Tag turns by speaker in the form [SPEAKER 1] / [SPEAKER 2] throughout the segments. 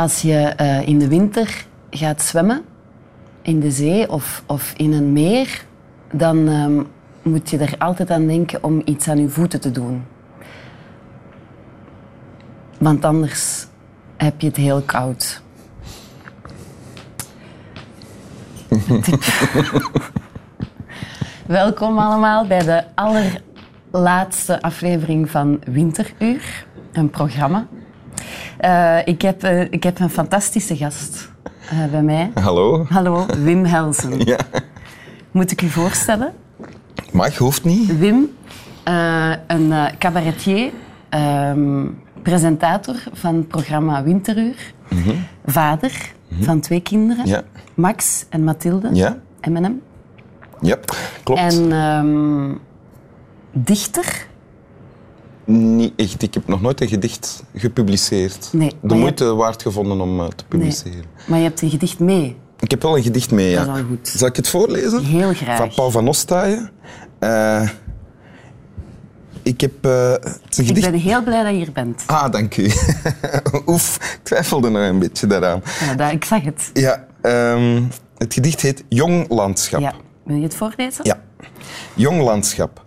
[SPEAKER 1] Als je eh, in de winter gaat zwemmen in de zee of, of in een meer, dan ehm, moet je er altijd aan denken om iets aan je voeten te doen. Want anders heb je het heel koud. Welkom allemaal bij de allerlaatste aflevering van Winteruur, een programma. Eh, ik, heb, eh, ik heb een fantastische gast eh, bij mij.
[SPEAKER 2] Hallo.
[SPEAKER 1] Hallo, Wim Helsen.
[SPEAKER 2] Ja.
[SPEAKER 1] Moet ik u voorstellen?
[SPEAKER 2] Mag, hoeft niet.
[SPEAKER 1] Wim, een cabaretier, ehm, presentator van het programma Winteruur, vader van twee kinderen,
[SPEAKER 2] Ja.
[SPEAKER 1] Max en Mathilde,
[SPEAKER 2] Ja?
[SPEAKER 1] M&M.
[SPEAKER 2] Ja, klopt.
[SPEAKER 1] En ehm, dichter.
[SPEAKER 2] Niet echt. Ik heb nog nooit een gedicht gepubliceerd.
[SPEAKER 1] Nee,
[SPEAKER 2] De moeite waard gevonden om eh, te
[SPEAKER 1] Nee.
[SPEAKER 2] publiceren.
[SPEAKER 1] Maar je hebt een gedicht mee.
[SPEAKER 2] Ik heb wel een gedicht mee, ja.
[SPEAKER 1] Dat is al goed.
[SPEAKER 2] Zal ik het voorlezen?
[SPEAKER 1] Heel graag.
[SPEAKER 2] Van Paul van Ostaaien. Eh, ik heb... eh, een
[SPEAKER 1] Ik
[SPEAKER 2] gedicht...
[SPEAKER 1] ben heel blij dat je hier bent.
[SPEAKER 2] Ah, dank u. Oef, ik twijfelde nog een beetje daaraan.
[SPEAKER 1] Ja, dat, ik zag het.
[SPEAKER 2] Ja, ehm, het gedicht heet Jong Landschap.
[SPEAKER 1] Ja. Wil je het voorlezen?
[SPEAKER 2] Ja. Jong landschap.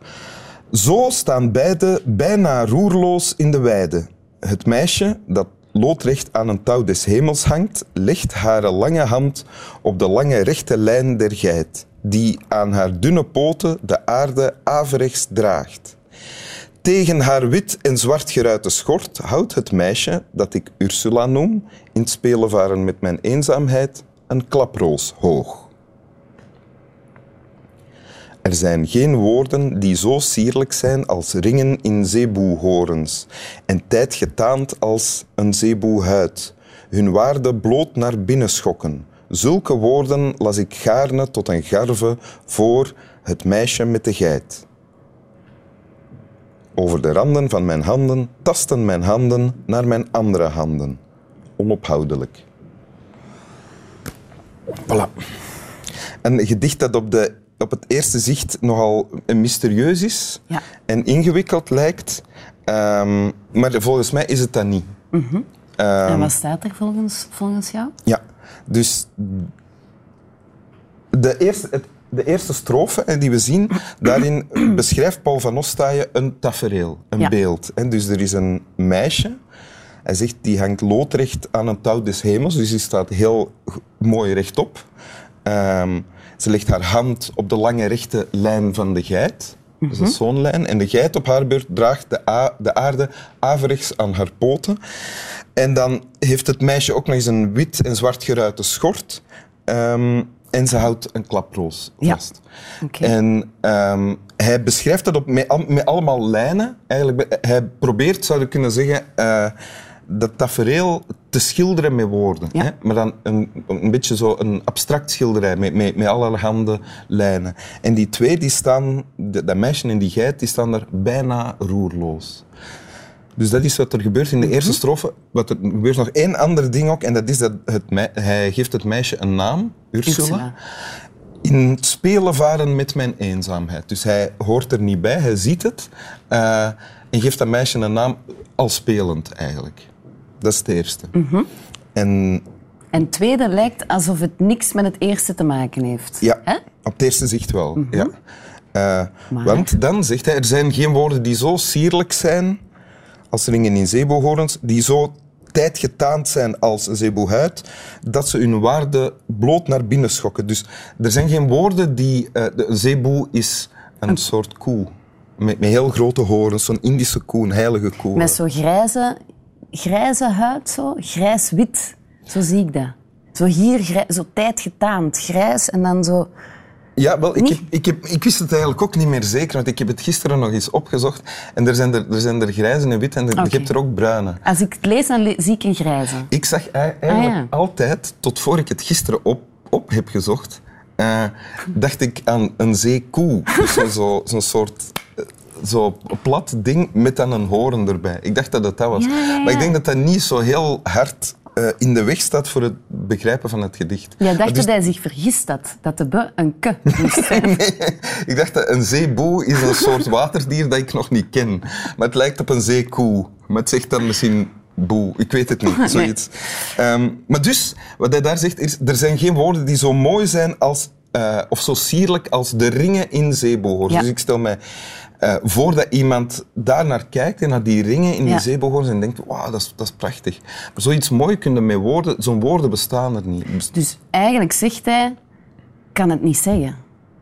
[SPEAKER 2] Zo staan beiden bijna roerloos in de weide. Het meisje, dat loodrecht aan een touw des hemels hangt, legt haar lange hand op de lange rechte lijn der geit, die aan haar dunne poten de aarde averechts draagt. Tegen haar wit en zwart geruite schort houdt het meisje, dat ik Ursula noem, in het spelen varen met mijn eenzaamheid, een klaproos hoog. Er zijn geen woorden die zo sierlijk zijn als ringen in zeeboehorens en tijd getaand als een zeeboehuid, hun waarde bloot naar binnen schokken. Zulke woorden las ik gaarne tot een garve voor het meisje met de geit. Over de randen van mijn handen tasten mijn handen naar mijn andere handen, onophoudelijk. Voilà. Een gedicht dat op, de, op het eerste zicht nogal mysterieus is
[SPEAKER 1] Ja.
[SPEAKER 2] en ingewikkeld lijkt. Ehm, maar volgens mij is het dat niet.
[SPEAKER 1] En wat staat er volgens, volgens jou?
[SPEAKER 2] Ja, dus de eerste, het, de eerste strofe die we zien, daarin beschrijft Paul van Ostaaien een tafereel, een
[SPEAKER 1] Ja.
[SPEAKER 2] beeld. Dus er is een meisje, hij zegt die hangt loodrecht aan een touw des hemels, dus die staat heel mooi rechtop. Ehm, ze legt haar hand op de lange rechte lijn van de geit. Dat is zo'n lijn. En de geit op haar beurt draagt de, de aarde averechts aan haar poten. En dan heeft het meisje ook nog eens een wit en zwart geruite schort. Ehm, en ze houdt een klaproos
[SPEAKER 1] Ja.
[SPEAKER 2] vast.
[SPEAKER 1] Oké.
[SPEAKER 2] En ehm, hij beschrijft dat op, met, al- met allemaal lijnen. Eigenlijk, hij probeert, zou je kunnen zeggen, eh, dat tafereel te schilderen met woorden.
[SPEAKER 1] Ja.
[SPEAKER 2] Hè? Maar dan een, een beetje zo een abstract schilderij met, met, met allerhande lijnen. En die twee, die staan, dat meisje en die geit, die staan daar bijna roerloos. Dus dat is wat er gebeurt in de
[SPEAKER 1] Mhm.
[SPEAKER 2] eerste strofe. Wat er gebeurt nog één ander ding ook, en dat is dat het hij geeft het meisje een naam, Ursula.
[SPEAKER 1] Ursula.
[SPEAKER 2] In het spelen varen met mijn eenzaamheid. Dus hij hoort er niet bij, hij ziet het eh, en geeft dat meisje een naam al spelend eigenlijk. Dat is het eerste.
[SPEAKER 1] Mhm.
[SPEAKER 2] En
[SPEAKER 1] En het tweede lijkt alsof het niks met het eerste te maken heeft.
[SPEAKER 2] ja, op het eerste zicht wel. ja. Eh, Want dan zegt hij, er zijn geen woorden die zo sierlijk zijn als ringen in zeeboehorens, die zo tijdgetaand zijn als een zeeboehuid, dat ze hun waarde bloot naar binnen schokken. Dus er zijn geen woorden die... eh, de een zeeboe is een, soort koe. Met, met heel grote horens, zo'n Indische koe, een heilige koe.
[SPEAKER 1] Met zo'n grijze, grijze huid, zo, grijs-wit. Zo zie ik dat. Zo hier, grij- zo tijdgetaand, grijs en dan zo...
[SPEAKER 2] Ja, wel, ik, heb, ik, heb, ik wist het eigenlijk ook niet meer zeker, want ik heb het gisteren nog eens opgezocht. En er zijn er, er, zijn er grijze en wit en er,
[SPEAKER 1] Oké.
[SPEAKER 2] je hebt er ook bruine.
[SPEAKER 1] Als ik het lees, dan le- zie ik een grijze.
[SPEAKER 2] Ik zag ei- eigenlijk
[SPEAKER 1] Ah, ja.
[SPEAKER 2] altijd, tot voor ik het gisteren op, op heb gezocht, eh, dacht ik aan een zeekoe. Dus zo- zo- zo'n soort eh, zo plat ding met dan een horen erbij. Ik dacht dat het dat was.
[SPEAKER 1] Ja, ja, ja.
[SPEAKER 2] Maar ik denk dat dat niet zo heel hard eh, in de weg staat voor het begrijpen van het gedicht.
[SPEAKER 1] Jij dacht
[SPEAKER 2] dus-
[SPEAKER 1] dat hij zich vergist had, dat de be een ke moest zijn.
[SPEAKER 2] ik dacht dat een zeeboe is een soort waterdier dat ik nog niet ken. Maar het lijkt op een zeekoe. Maar het zegt dan misschien boe, ik weet het niet, zoiets. Ehm, maar dus, wat hij daar zegt, is, er zijn geen woorden die zo mooi zijn als, eh, of zo sierlijk als de ringen in zeebohoorns.
[SPEAKER 1] Ja.
[SPEAKER 2] Dus ik stel mij eh, voor dat iemand daar naar kijkt en naar die ringen in die
[SPEAKER 1] Ja.
[SPEAKER 2] en denkt, wauw, dat is, dat is prachtig. Maar zoiets mooi kunnen met woorden, zo'n woorden bestaan er niet. Best-
[SPEAKER 1] Dus eigenlijk zegt hij, ik kan het niet zeggen.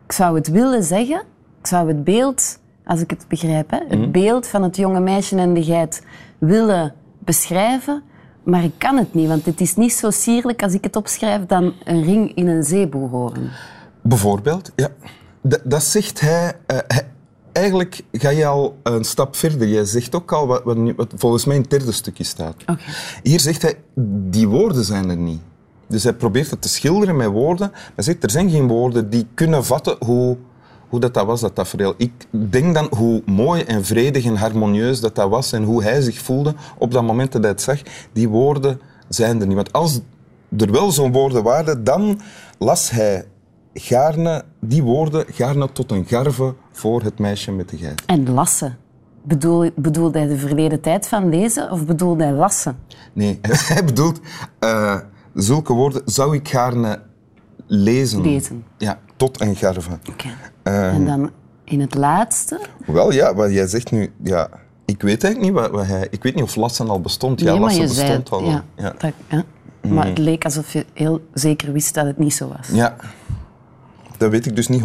[SPEAKER 1] Ik zou het willen zeggen, ik zou het beeld, als ik het begrijp, hè, het
[SPEAKER 2] Mhm.
[SPEAKER 1] beeld van het jonge meisje en de geit willen beschrijven, maar ik kan het niet, want het is niet zo sierlijk als ik het opschrijf dan een ring in een zeeboehoorn.
[SPEAKER 2] Bijvoorbeeld, ja. Dat, dat zegt hij, eh, hij- Eigenlijk ga je al een stap verder. Jij zegt ook al wat, wat, volgens mij in het derde stukje staat. Hier zegt hij, die woorden zijn er niet. Dus hij probeert het te schilderen met woorden. Maar hij zegt, er zijn geen woorden die kunnen vatten hoe, hoe dat, dat was, dat tafereel. Ik denk dan hoe mooi en vredig en harmonieus dat dat was en hoe hij zich voelde op dat moment dat hij het zag. Die woorden zijn er niet. Want als er wel zo'n woorden waren, dan las hij gaarne, die woorden gaarne tot een garve voor het meisje met de geit.
[SPEAKER 1] En lassen. Bedoel, bedoelde hij de verleden tijd van lezen of bedoelde hij lassen?
[SPEAKER 2] Nee, hij bedoelt, eh, zulke woorden zou ik gaarne lezen.
[SPEAKER 1] Lezen.
[SPEAKER 2] Ja, tot een garve.
[SPEAKER 1] Oké.
[SPEAKER 2] Ehm.
[SPEAKER 1] En dan in het laatste,
[SPEAKER 2] Wel ja, wat jij zegt nu, ja, ik weet eigenlijk niet wat, wat hij... Ik weet niet of lassen al bestond. Ja,
[SPEAKER 1] nee,
[SPEAKER 2] lassen
[SPEAKER 1] zei
[SPEAKER 2] bestond al.
[SPEAKER 1] Ja,
[SPEAKER 2] Ja.
[SPEAKER 1] dat- ja. Maar het leek alsof je heel zeker wist dat het niet zo was.
[SPEAKER 2] ja, dat weet ik dus niet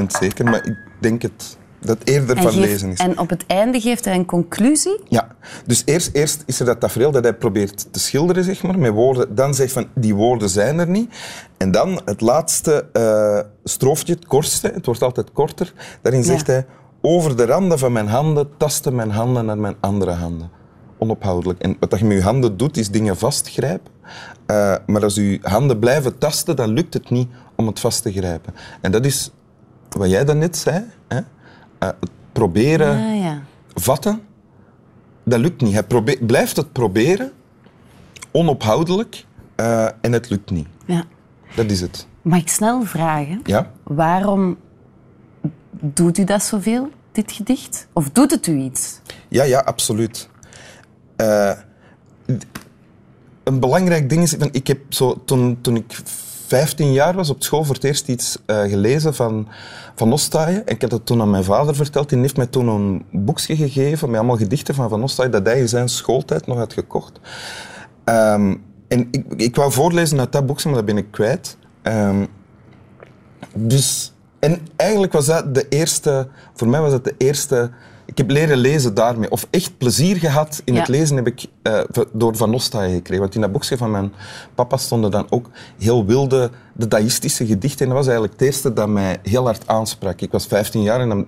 [SPEAKER 2] 100% zeker, maar ik denk het, dat het eerder van
[SPEAKER 1] geeft-
[SPEAKER 2] lezen is.
[SPEAKER 1] en op het einde geeft hij een conclusie.
[SPEAKER 2] Ja, dus eerst, eerst is er dat tafereel dat hij probeert te schilderen, zeg maar, met woorden. Dan zegt van, die woorden zijn er niet. En dan het laatste eh stroofje, het kortste, het wordt altijd korter. Daarin zegt
[SPEAKER 1] Ja.
[SPEAKER 2] hij, over de randen van mijn handen tasten mijn handen naar mijn andere handen. Onophoudelijk. En wat dat je met je handen doet, is dingen vastgrijpen. Eh, maar als je handen blijven tasten, dan lukt het niet om het vast te grijpen. En dat is wat jij daarnet zei. Hè? Eh, het proberen
[SPEAKER 1] Ah, ja.
[SPEAKER 2] vatten, dat lukt niet. Hij blijft het proberen, onophoudelijk, eh, en het lukt niet.
[SPEAKER 1] ja.
[SPEAKER 2] Dat is het.
[SPEAKER 1] Mag ik snel vragen,
[SPEAKER 2] Ja?
[SPEAKER 1] waarom doet u dat zoveel, dit gedicht? Of doet het u iets?
[SPEAKER 2] Ja, ja, absoluut. Eh, een belangrijk ding is, ik heb zo, toen, toen ik 15 jaar was op school voor het eerst iets eh, gelezen van, van Ostaaien. En ik heb dat toen aan mijn vader verteld. Die heeft mij toen een boekje gegeven met allemaal gedichten van Van Ostaaien dat hij in zijn schooltijd nog had gekocht. Ehm, en ik, ik wou voorlezen uit dat boekje, maar dat ben ik kwijt. Ehm, dus, en eigenlijk was dat de eerste, voor mij was dat de eerste, ik heb leren lezen daarmee. Of echt plezier gehad in
[SPEAKER 1] Ja.
[SPEAKER 2] het lezen heb ik eh, door Van Ostaaien gekregen. Want in dat boekje van mijn papa stonden dan ook heel wilde, dadaïstische gedichten. En dat was eigenlijk het eerste dat mij heel hard aansprak. Ik was 15 jaar en dan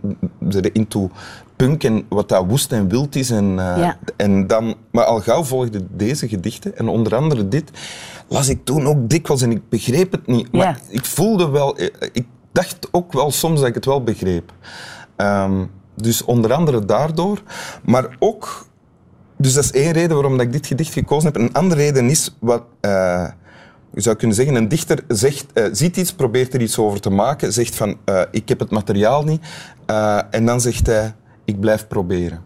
[SPEAKER 2] zit ik into punk en wat dat woest en wild is. En, eh,
[SPEAKER 1] Ja.
[SPEAKER 2] en dan, maar al gauw volgden deze gedichten. En onder andere dit las ik toen ook dikwijls en ik begreep het niet. Maar
[SPEAKER 1] Ja.
[SPEAKER 2] ik voelde wel, eh, ik dacht ook wel soms dat ik het wel begreep. Ehm, dus onder andere daardoor, maar ook, dus dat is één reden waarom dat ik dit gedicht gekozen heb. Een andere reden is wat, eh, je zou kunnen zeggen, een dichter zegt, eh, ziet iets, probeert er iets over te maken, zegt van, eh, ik heb het materiaal niet, eh, en dan zegt hij, ik blijf proberen.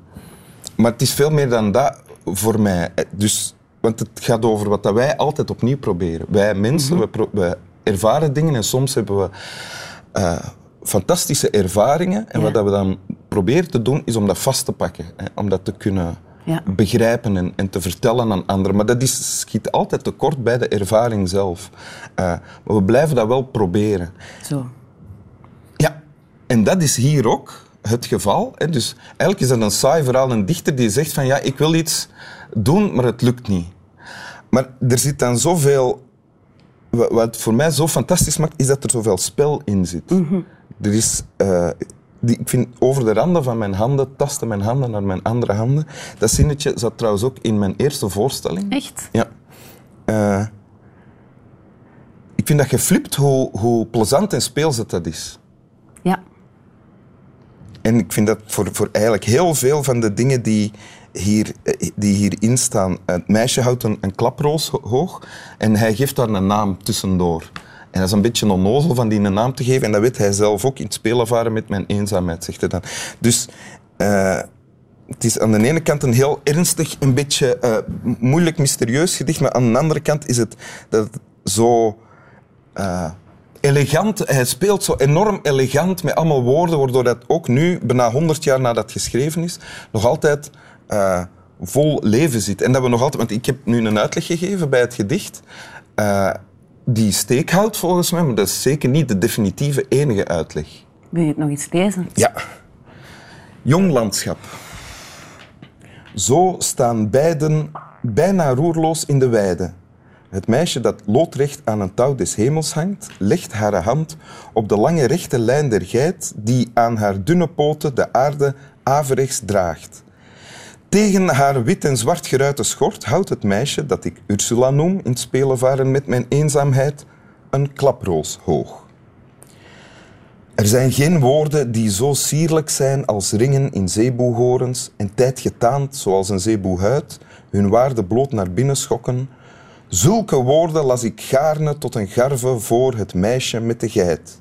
[SPEAKER 2] Maar het is veel meer dan dat voor mij. Eh, Dus, want het gaat over wat dat wij altijd opnieuw proberen. Wij mensen, we, pro- we ervaren dingen en soms hebben we eh, fantastische ervaringen. En
[SPEAKER 1] Ja.
[SPEAKER 2] wat dat we dan proberen te doen, is om dat vast te pakken. Hè, om dat te kunnen
[SPEAKER 1] Ja.
[SPEAKER 2] begrijpen en, en te vertellen aan anderen. Maar dat is, schiet altijd tekort bij de ervaring zelf. Eh, maar we blijven dat wel proberen.
[SPEAKER 1] Zo.
[SPEAKER 2] Ja, en dat is hier ook het geval. Hè. Dus eigenlijk is dat een saai verhaal. Een dichter die zegt van ja, ik wil iets doen, maar het lukt niet. Maar er zit dan zoveel... wa- Wat voor mij zo fantastisch maakt, is dat er zoveel spel in zit. Er is... eh, die, ik vind over de randen van mijn handen, tasten mijn handen naar mijn andere handen. Dat zinnetje zat trouwens ook in mijn eerste voorstelling.
[SPEAKER 1] Echt?
[SPEAKER 2] Ja. Eh, ik vind dat je flipt hoe, hoe plezant en speels het dat is.
[SPEAKER 1] Ja.
[SPEAKER 2] En ik vind dat voor, voor eigenlijk heel veel van de dingen die, hier, eh, die hierin staan. Het meisje houdt een, een klaproos ho- hoog en hij geeft daar een naam tussendoor. En dat is een beetje onnozel van die een naam te geven. En dat weet hij zelf ook in het spelen met mijn eenzaamheid, zegt hij dan. Dus eh, het is aan de ene kant een heel ernstig, een beetje eh, moeilijk, mysterieus gedicht, maar aan de andere kant is het dat het zo eh, elegant, hij speelt zo enorm elegant met allemaal woorden, waardoor dat ook nu, bijna 100 jaar nadat het geschreven is, nog altijd vol leven zit. En dat we nog altijd, want ik heb nu een uitleg gegeven bij het gedicht. Die steek houdt volgens mij, maar dat is zeker niet de definitieve enige uitleg.
[SPEAKER 1] Wil je het nog eens lezen?
[SPEAKER 2] Ja. Jong landschap. Zo staan beiden bijna roerloos in de weide. Het meisje dat loodrecht aan een touw des hemels hangt, legt haar hand op de lange rechte lijn der geit die aan haar dunne poten de aarde averechts draagt. Tegen haar wit en zwart geruite schort houdt het meisje, dat ik Ursula noem in het spelen varen met mijn eenzaamheid, een klaproos hoog. Er zijn geen woorden die zo sierlijk zijn als ringen in zeeboehorens en tijd getaand zoals een zeeboehuid hun waarde bloot naar binnen schokken. Zulke woorden las ik gaarne tot een garve voor het meisje met de geit.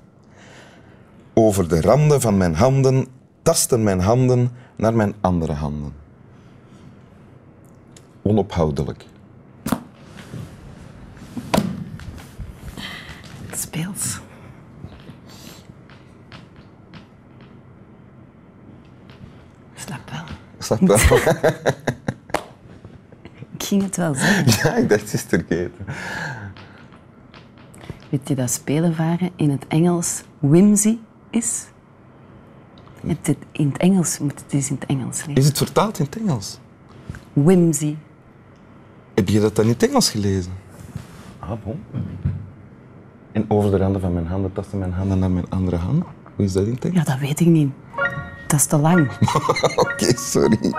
[SPEAKER 2] Over de randen van mijn handen tasten mijn handen naar mijn andere handen. Onophoudelijk.
[SPEAKER 1] Speels. Slap wel.
[SPEAKER 2] Snap je wel?
[SPEAKER 1] Ik ging het wel zeggen.
[SPEAKER 2] Ja, ik dacht, het vergeten.
[SPEAKER 1] Weet je dat spelenvaren in het Engels whimsy is? Het, in het Engels moet het eens in het Engels lezen.
[SPEAKER 2] Is het vertaald in het Engels?
[SPEAKER 1] Whimsy.
[SPEAKER 2] Heb je dat dan in het Engels gelezen? Ah, bon. En over de randen van mijn handen tasten mijn handen naar mijn andere hand. Hoe is dat in het Engels?
[SPEAKER 1] Ja, dat weet ik niet. Dat is te lang.
[SPEAKER 2] Oké, sorry.